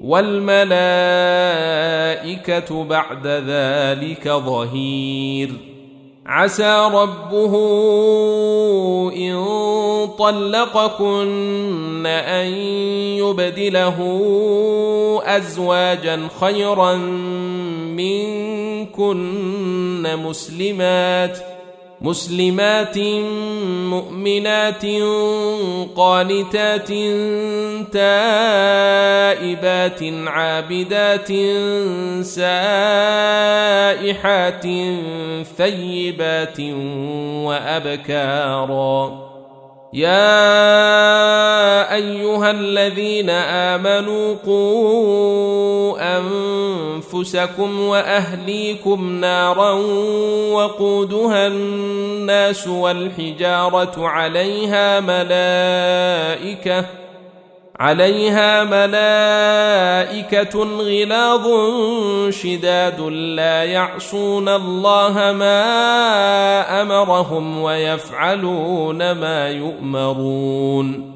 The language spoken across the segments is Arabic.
والملائكة بعد ذلك ظهير. عسى ربه إن طلقكن أن يبدله أزواجا خيرا منكن مسلمات ۖ مسلمات مؤمنات قانتات تائبات عابدات سائحات ثيبات وأبكارا. يا أيها الذين آمنوا قوا أنفسكم وأهليكم نارا وقودها الناس والحجارة عليها ملائكة عليها ملائكة غلاظ شداد لا يعصون الله ما أمرهم ويفعلون ما يؤمرون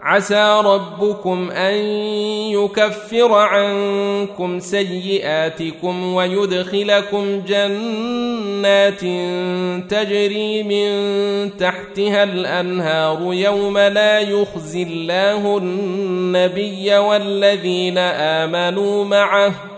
عسى ربكم أن يكفر عنكم سيئاتكم ويدخلكم جنات تجري من تحتها الأنهار يوم لا يخزي الله النبي والذين آمنوا معه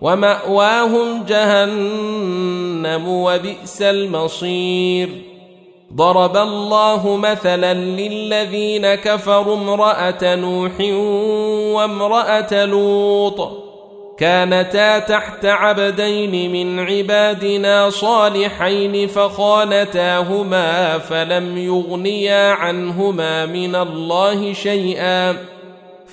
ومأواهم جهنم وبئس المصير. ضرب الله مثلا للذين كفروا امرأة نوح وامرأة لوط. كانتا تحت عبدين من عبادنا صالحين فخانتاهما فلم يغنيا عنهما من الله شيئا.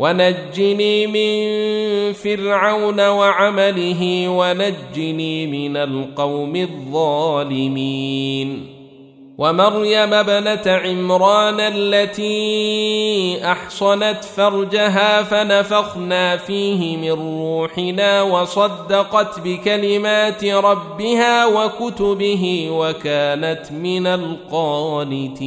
ونجني من فرعون وعمله ونجني من القوم الظالمين. ومريم ابنة عمران التي أحصنت فرجها فنفخنا فيه من روحنا وصدقت بكلمات ربها وكتبه وكانت من القانتين.